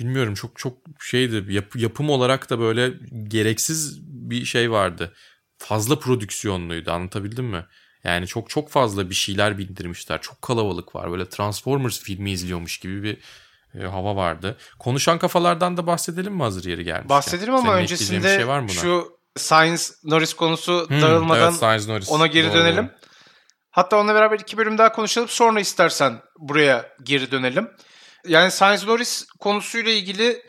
bilmiyorum çok çok şeydi yap, yapım olarak da böyle gereksiz bir şey vardı. Fazla prodüksiyonluydu anlatabildim mi? Yani çok çok fazla bir şeyler bindirmişler. Çok kalabalık var. Böyle Transformers filmi izliyormuş gibi bir e, hava vardı. Konuşan kafalardan da bahsedelim mi hazır yeri gelmişken? Bahsedelim ama Senin öncesinde şey var mı şu Sainz Norris konusu Hmm, dağılmadan evet, Norris. ona geri Doğru. dönelim. Hatta onunla beraber iki bölüm daha konuşalım. Sonra istersen buraya geri dönelim. Yani Sainz Norris konusuyla ilgili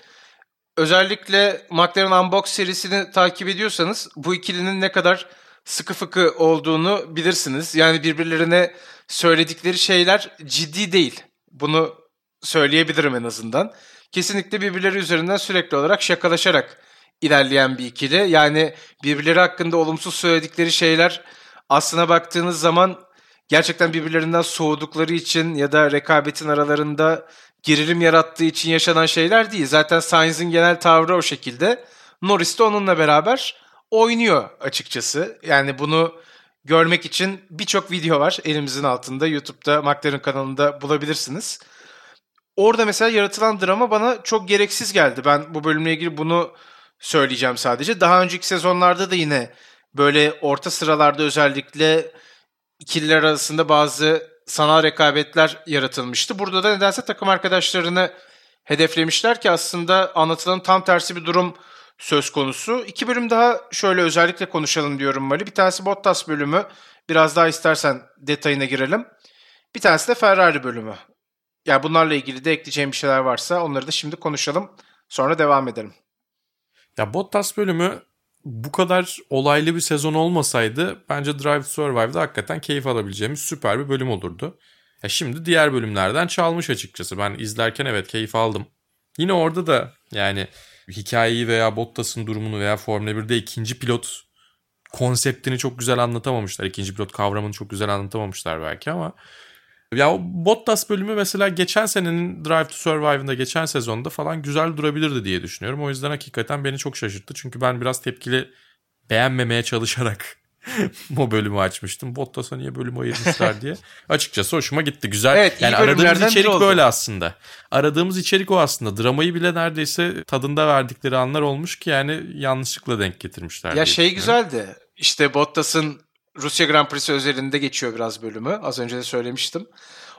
özellikle McLaren Unbox serisini takip ediyorsanız bu ikilinin ne kadar sıkı fıkı olduğunu bilirsiniz. Yani birbirlerine söyledikleri şeyler ciddi değil. Bunu söyleyebilirim en azından. Kesinlikle birbirleri üzerinden sürekli olarak şakalaşarak ilerleyen bir ikili. Yani birbirleri hakkında olumsuz söyledikleri şeyler aslına baktığınız zaman gerçekten birbirlerinden soğudukları için ya da rekabetin aralarında gerilim yarattığı için yaşanan şeyler değil. Zaten Sainz'in genel tavrı o şekilde. Norris de onunla beraber oynuyor açıkçası. Yani bunu görmek için birçok video var elimizin altında. YouTube'da McLaren kanalında bulabilirsiniz. Orada mesela yaratılan drama bana çok gereksiz geldi. Ben bu bölümle ilgili bunu söyleyeceğim sadece. Daha önceki sezonlarda da yine böyle orta sıralarda özellikle ikililer arasında bazı sanal rekabetler yaratılmıştı. Burada da nedense takım arkadaşlarını hedeflemişler ki aslında anlatılan tam tersi bir durum söz konusu. İki bölüm daha şöyle özellikle konuşalım diyorum Mali. Bir tanesi Bottas bölümü. Biraz daha istersen detayına girelim. Bir tanesi de Ferrari bölümü. Yani bunlarla ilgili de ekleyeceğim bir şeyler varsa onları da şimdi konuşalım. Sonra devam edelim. Ya Bottas bölümü bu kadar olaylı bir sezon olmasaydı bence Drive to Survive'da hakikaten keyif alabileceğimiz süper bir bölüm olurdu. Ya şimdi diğer bölümlerden çalmış açıkçası. Ben izlerken evet keyif aldım. Yine orada da yani hikayeyi veya Bottas'ın durumunu veya Formula 1'de ikinci pilot konseptini çok güzel anlatamamışlar. İkinci pilot kavramını çok güzel anlatamamışlar belki ama ya o Bottas bölümü mesela geçen senenin Drive to Survive'ında geçen sezonda falan güzel durabilirdi diye düşünüyorum. O yüzden hakikaten beni çok şaşırttı. Çünkü ben biraz tepkili beğenmemeye çalışarak o bölümü açmıştım. Bottas'a niye bölüm ayırmışlar diye. Açıkçası hoşuma gitti. Güzel. Evet, yani aradığımız içerik böyle aslında. Aradığımız içerik o aslında. Dramayı bile neredeyse tadında verdikleri anlar olmuş ki yani yanlışlıkla denk getirmişler. Ya şey güzeldi. İşte Bottas'ın Rusya Grand Prix'si özelinde geçiyor biraz bölümü. Az önce de söylemiştim.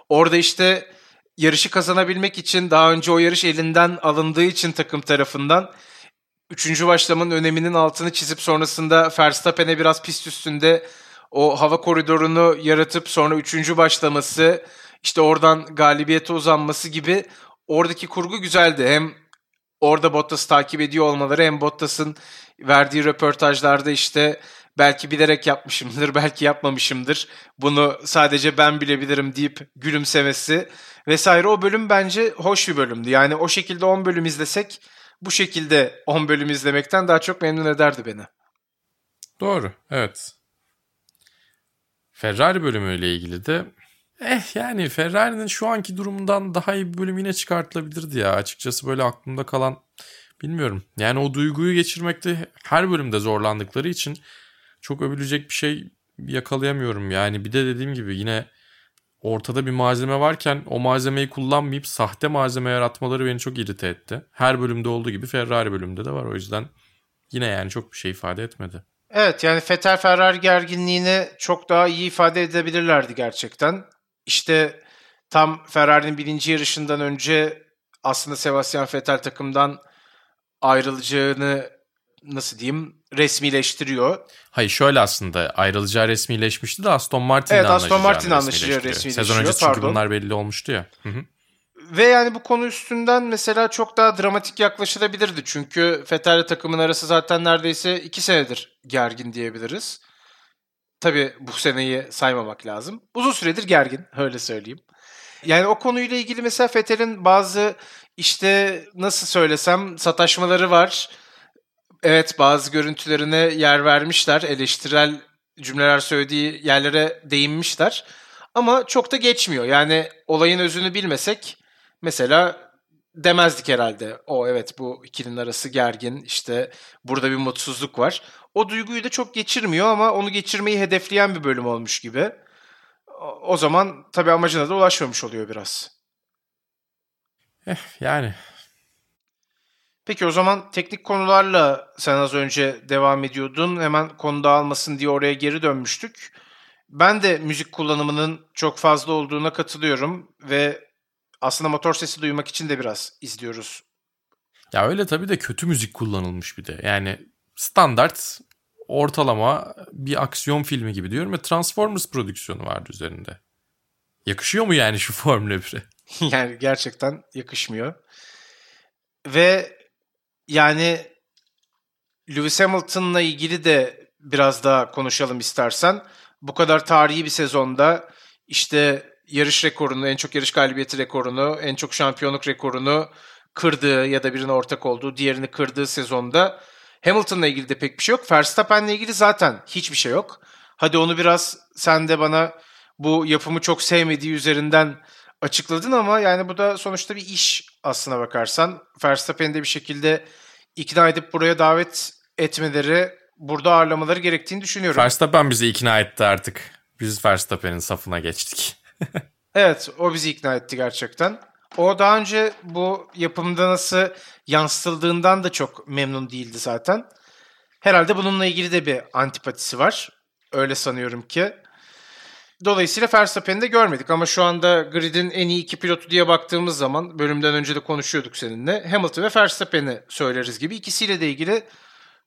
Orada işte yarışı kazanabilmek için daha önce o yarış elinden alındığı için takım tarafından üçüncü başlamanın öneminin altını çizip sonrasında Verstappen'e biraz pist üstünde o hava koridorunu yaratıp sonra üçüncü başlaması işte oradan galibiyete uzanması gibi oradaki kurgu güzeldi. Hem orada Bottas'ı takip ediyor olmaları hem Bottas'ın verdiği röportajlarda işte belki bilerek yapmışımdır, belki yapmamışımdır. Bunu sadece ben bilebilirim deyip gülümsemesi vesaire. O bölüm bence hoş bir bölümdü. Yani o şekilde 10 bölüm izlesek bu şekilde 10 bölüm izlemekten daha çok memnun ederdi beni. Doğru, evet. Ferrari bölümüyle ilgili de eh yani Ferrari'nin şu anki durumundan daha iyi bir bölüm yine çıkartılabilirdi ya. Açıkçası böyle aklımda kalan bilmiyorum. Yani o duyguyu geçirmekte her bölümde zorlandıkları için çok övülecek bir şey yakalayamıyorum. Yani bir de dediğim gibi yine ortada bir malzeme varken o malzemeyi kullanmayıp sahte malzeme yaratmaları beni çok irite etti. Her bölümde olduğu gibi Ferrari bölümde de var. O yüzden yine yani çok bir şey ifade etmedi. Evet yani Fetel Ferrari gerginliğini çok daha iyi ifade edebilirlerdi gerçekten. İşte tam Ferrari'nin birinci yarışından önce aslında Sebastian Vettel takımdan ayrılacağını nasıl diyeyim resmileştiriyor. Hayır şöyle aslında ayrılacağı resmileşmişti de Aston Martin'le evet, Aston Martin anlaşacağı resmileştiriyor. Sezon öncesi çünkü bunlar belli olmuştu ya. Hı hı. Ve yani bu konu üstünden mesela çok daha dramatik yaklaşılabilirdi. Çünkü Fetel takımın arası zaten neredeyse iki senedir gergin diyebiliriz. Tabii bu seneyi saymamak lazım. Uzun süredir gergin öyle söyleyeyim. Yani o konuyla ilgili mesela Fetel'in bazı işte nasıl söylesem sataşmaları var evet bazı görüntülerine yer vermişler. Eleştirel cümleler söylediği yerlere değinmişler. Ama çok da geçmiyor. Yani olayın özünü bilmesek mesela demezdik herhalde. O evet bu ikilinin arası gergin işte burada bir mutsuzluk var. O duyguyu da çok geçirmiyor ama onu geçirmeyi hedefleyen bir bölüm olmuş gibi. O zaman tabii amacına da ulaşmamış oluyor biraz. Eh, yani Peki o zaman teknik konularla sen az önce devam ediyordun. Hemen konu dağılmasın diye oraya geri dönmüştük. Ben de müzik kullanımının çok fazla olduğuna katılıyorum ve aslında motor sesi duymak için de biraz izliyoruz. Ya öyle tabii de kötü müzik kullanılmış bir de. Yani standart ortalama bir aksiyon filmi gibi diyorum ve Transformers prodüksiyonu vardı üzerinde. Yakışıyor mu yani şu Formula 1'e? yani gerçekten yakışmıyor. Ve yani Lewis Hamilton'la ilgili de biraz daha konuşalım istersen. Bu kadar tarihi bir sezonda işte yarış rekorunu, en çok yarış galibiyeti rekorunu, en çok şampiyonluk rekorunu kırdığı ya da birine ortak olduğu, diğerini kırdığı sezonda Hamilton'la ilgili de pek bir şey yok. Verstappen'le ilgili zaten hiçbir şey yok. Hadi onu biraz sen de bana bu yapımı çok sevmediği üzerinden açıkladın ama yani bu da sonuçta bir iş aslına bakarsan. Verstappen'i de bir şekilde ikna edip buraya davet etmeleri, burada ağırlamaları gerektiğini düşünüyorum. Verstappen bizi ikna etti artık. Biz Verstappen'in safına geçtik. evet, o bizi ikna etti gerçekten. O daha önce bu yapımda nasıl yansıtıldığından da çok memnun değildi zaten. Herhalde bununla ilgili de bir antipatisi var. Öyle sanıyorum ki. Dolayısıyla Verstappen'i de görmedik ama şu anda grid'in en iyi iki pilotu diye baktığımız zaman bölümden önce de konuşuyorduk seninle. Hamilton ve Verstappen'i söyleriz gibi. ikisiyle de ilgili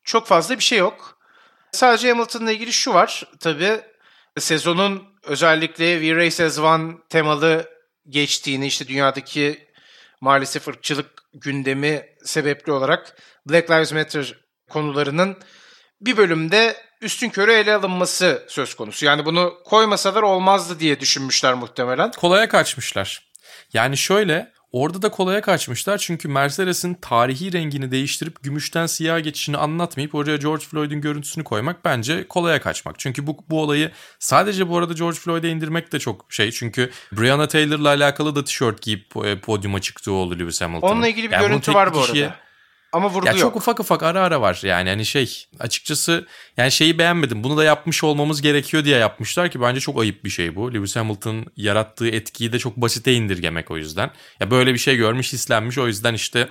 çok fazla bir şey yok. Sadece Hamilton'la ilgili şu var. Tabii sezonun özellikle We Race As One temalı geçtiğini işte dünyadaki maalesef ırkçılık gündemi sebepli olarak Black Lives Matter konularının bir bölümde üstün körü ele alınması söz konusu. Yani bunu koymasalar olmazdı diye düşünmüşler muhtemelen. Kolaya kaçmışlar. Yani şöyle orada da kolaya kaçmışlar çünkü Mercedes'in tarihi rengini değiştirip gümüşten siyah geçişini anlatmayıp oraya George Floyd'un görüntüsünü koymak bence kolaya kaçmak. Çünkü bu, bu olayı sadece bu arada George Floyd'e indirmek de çok şey. Çünkü Breonna Taylor'la alakalı da tişört giyip e, podyuma çıktığı oldu Lewis Hamilton. Onunla ilgili bir yani görüntü var bu arada. Ama vurgu ya yok. Çok ufak ufak ara ara var yani hani şey açıkçası yani şeyi beğenmedim. Bunu da yapmış olmamız gerekiyor diye yapmışlar ki bence çok ayıp bir şey bu. Lewis Hamilton yarattığı etkiyi de çok basite indirgemek o yüzden. Ya böyle bir şey görmüş hislenmiş o yüzden işte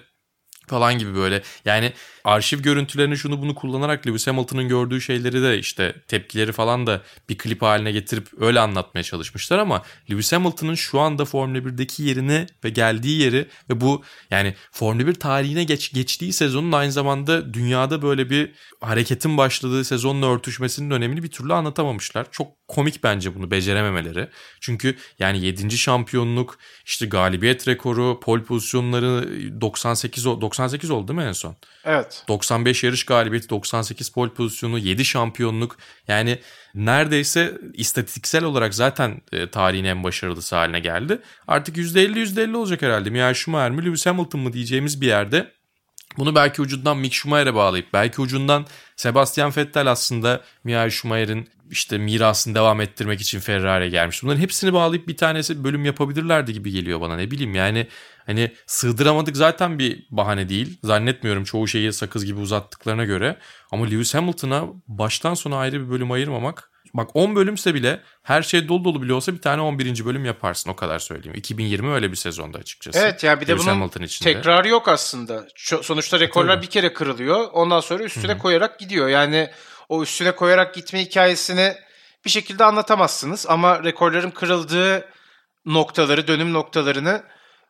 falan gibi böyle. Yani arşiv görüntülerini şunu bunu kullanarak Lewis Hamilton'ın gördüğü şeyleri de işte tepkileri falan da bir klip haline getirip öyle anlatmaya çalışmışlar ama Lewis Hamilton'ın şu anda Formula 1'deki yerini ve geldiği yeri ve bu yani Formula 1 tarihine geç, geçtiği sezonun aynı zamanda dünyada böyle bir hareketin başladığı sezonla örtüşmesinin önemini bir türlü anlatamamışlar. Çok komik bence bunu becerememeleri. Çünkü yani 7. şampiyonluk, işte galibiyet rekoru, pol pozisyonları 98 98 oldu değil mi en son? Evet. 95 yarış galibiyeti, 98 pol pozisyonu, 7 şampiyonluk. Yani neredeyse istatistiksel olarak zaten e, tarihin en başarılısı haline geldi. Artık %50 %50 olacak herhalde. Michael Schumacher mi Lewis Hamilton mı diyeceğimiz bir yerde bunu belki ucundan Mick Schumacher'e bağlayıp belki ucundan Sebastian Vettel aslında Michael Schumacher'in işte mirasını devam ettirmek için Ferrari'ye gelmiş. Bunların hepsini bağlayıp bir tanesi bölüm yapabilirlerdi gibi geliyor bana ne bileyim yani hani sığdıramadık zaten bir bahane değil. Zannetmiyorum çoğu şeyi sakız gibi uzattıklarına göre ama Lewis Hamilton'a baştan sona ayrı bir bölüm ayırmamak Bak 10 bölümse bile her şey dolu dolu bile olsa bir tane 11. bölüm yaparsın o kadar söyleyeyim. 2020 öyle bir sezonda açıkçası. Evet ya bir de Lewis bunun tekrarı yok aslında. Sonuçta rekorlar Tabii. bir kere kırılıyor. Ondan sonra üstüne Hı-hı. koyarak gidiyor. Yani o üstüne koyarak gitme hikayesini bir şekilde anlatamazsınız. Ama rekorların kırıldığı noktaları, dönüm noktalarını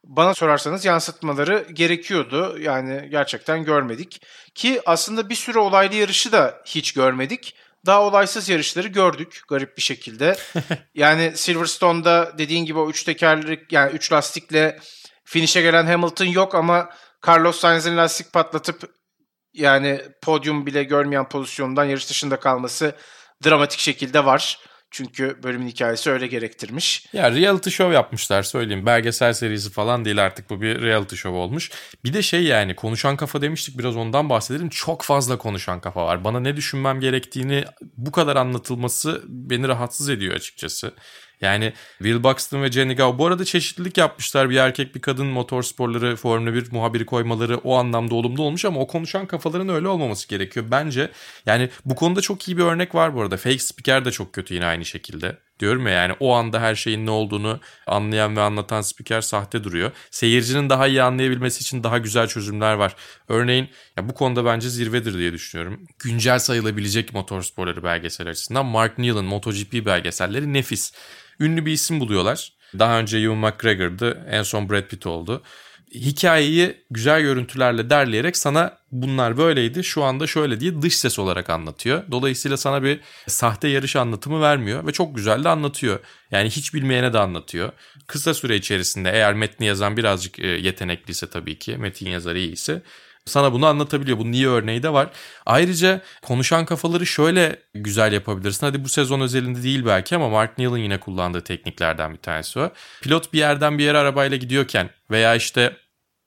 bana sorarsanız yansıtmaları gerekiyordu. Yani gerçekten görmedik. Ki aslında bir sürü olaylı yarışı da hiç görmedik daha olaysız yarışları gördük garip bir şekilde. yani Silverstone'da dediğin gibi o üç tekerlik yani üç lastikle finish'e gelen Hamilton yok ama Carlos Sainz'in lastik patlatıp yani podyum bile görmeyen pozisyondan yarış dışında kalması dramatik şekilde var. Çünkü bölümün hikayesi öyle gerektirmiş. Ya reality show yapmışlar söyleyeyim. Belgesel serisi falan değil artık bu bir reality show olmuş. Bir de şey yani konuşan kafa demiştik biraz ondan bahsedelim. Çok fazla konuşan kafa var. Bana ne düşünmem gerektiğini bu kadar anlatılması beni rahatsız ediyor açıkçası. Yani Will Buxton ve Jenny Gow bu arada çeşitlilik yapmışlar. Bir erkek bir kadın motorsporları Formula 1 muhabiri koymaları o anlamda olumlu olmuş ama o konuşan kafaların öyle olmaması gerekiyor. Bence yani bu konuda çok iyi bir örnek var bu arada. Fake Speaker de çok kötü yine aynı şekilde. Diyorum ya yani o anda her şeyin ne olduğunu anlayan ve anlatan spiker sahte duruyor. Seyircinin daha iyi anlayabilmesi için daha güzel çözümler var. Örneğin ya bu konuda bence zirvedir diye düşünüyorum. Güncel sayılabilecek motorsporları belgesel açısından Mark Neal'ın MotoGP belgeselleri nefis ünlü bir isim buluyorlar. Daha önce Ewan McGregor'dı. En son Brad Pitt oldu. Hikayeyi güzel görüntülerle derleyerek sana bunlar böyleydi şu anda şöyle diye dış ses olarak anlatıyor. Dolayısıyla sana bir sahte yarış anlatımı vermiyor ve çok güzel de anlatıyor. Yani hiç bilmeyene de anlatıyor. Kısa süre içerisinde eğer metni yazan birazcık e, yetenekliyse tabii ki metin yazarı iyiyse sana bunu anlatabiliyor. Bunun iyi örneği de var. Ayrıca konuşan kafaları şöyle güzel yapabilirsin. Hadi bu sezon özelinde değil belki ama Mark Neal'ın yine kullandığı tekniklerden bir tanesi o. Pilot bir yerden bir yere arabayla gidiyorken veya işte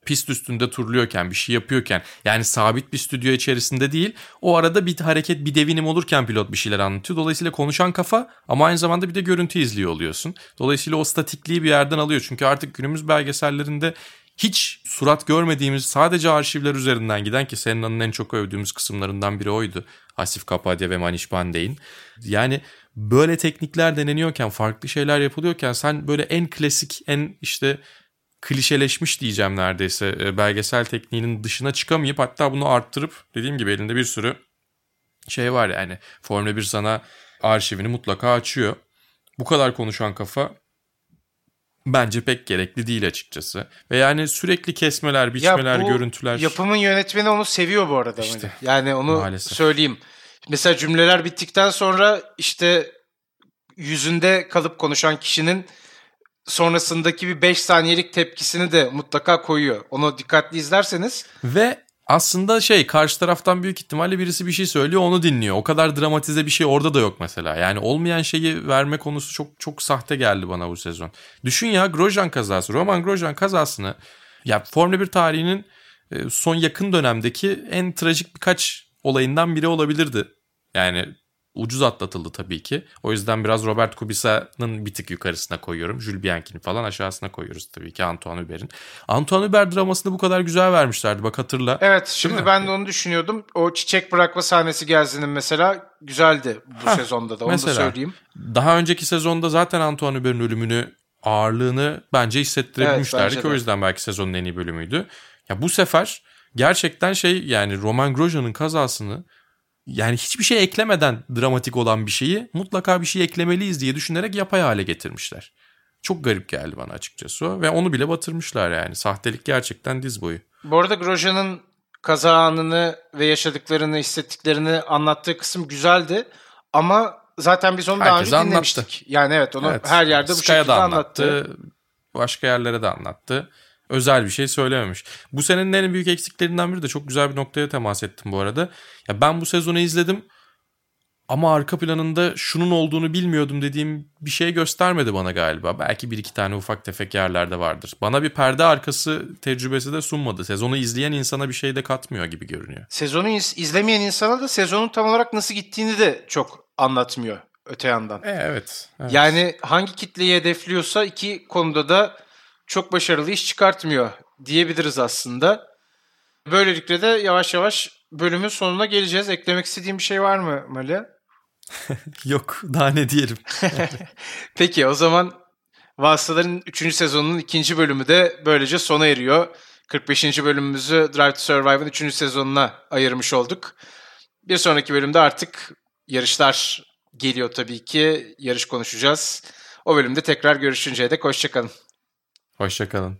pist üstünde turluyorken bir şey yapıyorken yani sabit bir stüdyo içerisinde değil o arada bir hareket bir devinim olurken pilot bir şeyler anlatıyor. Dolayısıyla konuşan kafa ama aynı zamanda bir de görüntü izliyor oluyorsun. Dolayısıyla o statikliği bir yerden alıyor. Çünkü artık günümüz belgesellerinde hiç surat görmediğimiz sadece arşivler üzerinden giden ki Senna'nın en çok övdüğümüz kısımlarından biri oydu. Asif Kapadya ve Manish Pandey'in. Yani böyle teknikler deneniyorken, farklı şeyler yapılıyorken sen böyle en klasik, en işte klişeleşmiş diyeceğim neredeyse e, belgesel tekniğinin dışına çıkamayıp hatta bunu arttırıp dediğim gibi elinde bir sürü şey var yani Formula 1 sana arşivini mutlaka açıyor. bu kadar konuşan kafa bence pek gerekli değil açıkçası. Ve yani sürekli kesmeler, biçmeler, bu görüntüler. Yapımın yönetmeni onu seviyor bu arada. İşte, yani onu maalesef. söyleyeyim. Mesela cümleler bittikten sonra işte yüzünde kalıp konuşan kişinin sonrasındaki bir 5 saniyelik tepkisini de mutlaka koyuyor. Onu dikkatli izlerseniz. Ve aslında şey karşı taraftan büyük ihtimalle birisi bir şey söylüyor onu dinliyor. O kadar dramatize bir şey orada da yok mesela. Yani olmayan şeyi verme konusu çok çok sahte geldi bana bu sezon. Düşün ya Grosjean kazası. Roman Grosjean kazasını ya Formula 1 tarihinin e, son yakın dönemdeki en trajik birkaç olayından biri olabilirdi. Yani ucuz atlatıldı tabii ki. O yüzden biraz Robert Kubica'nın bir tık yukarısına koyuyorum. Jules Bianchi'nin falan aşağısına koyuyoruz tabii ki Antoine Hubert'in. Antoine Hubert dramasını bu kadar güzel vermişlerdi bak hatırla. Evet şimdi ben de onu düşünüyordum. O çiçek bırakma sahnesi Gelsin'in mesela güzeldi bu Heh, sezonda da onu mesela, da söyleyeyim. Daha önceki sezonda zaten Antoine Hubert'in ölümünü ağırlığını bence hissettirebilmişlerdi evet, bence ki o yüzden belki sezonun en iyi bölümüydü. Ya bu sefer gerçekten şey yani Roman Grosjean'ın kazasını yani hiçbir şey eklemeden dramatik olan bir şeyi mutlaka bir şey eklemeliyiz diye düşünerek yapay hale getirmişler. Çok garip geldi bana açıkçası ve onu bile batırmışlar yani. Sahtelik gerçekten diz boyu. Bu arada Grosjean'ın kaza anını ve yaşadıklarını, hissettiklerini anlattığı kısım güzeldi. Ama zaten biz onu Herkes daha önce anlattı. dinlemiştik. Yani evet onu evet. her yerde bu şekilde anlattı. anlattı. Başka yerlere de anlattı özel bir şey söylememiş. Bu senenin en büyük eksiklerinden biri de çok güzel bir noktaya temas ettim bu arada. Ya ben bu sezonu izledim ama arka planında şunun olduğunu bilmiyordum dediğim bir şey göstermedi bana galiba. Belki bir iki tane ufak tefek yerlerde vardır. Bana bir perde arkası tecrübesi de sunmadı. Sezonu izleyen insana bir şey de katmıyor gibi görünüyor. Sezonu iz- izlemeyen insana da sezonun tam olarak nasıl gittiğini de çok anlatmıyor öte yandan. E, evet, evet. Yani hangi kitleyi hedefliyorsa iki konuda da çok başarılı iş çıkartmıyor diyebiliriz aslında. Böylelikle de yavaş yavaş bölümün sonuna geleceğiz. Eklemek istediğim bir şey var mı Mali? Yok daha ne diyelim. Peki o zaman Vasıtaların 3. sezonunun 2. bölümü de böylece sona eriyor. 45. bölümümüzü Drive to Survive'ın 3. sezonuna ayırmış olduk. Bir sonraki bölümde artık yarışlar geliyor tabii ki. Yarış konuşacağız. O bölümde tekrar görüşünceye dek hoşçakalın. Hoşçakalın.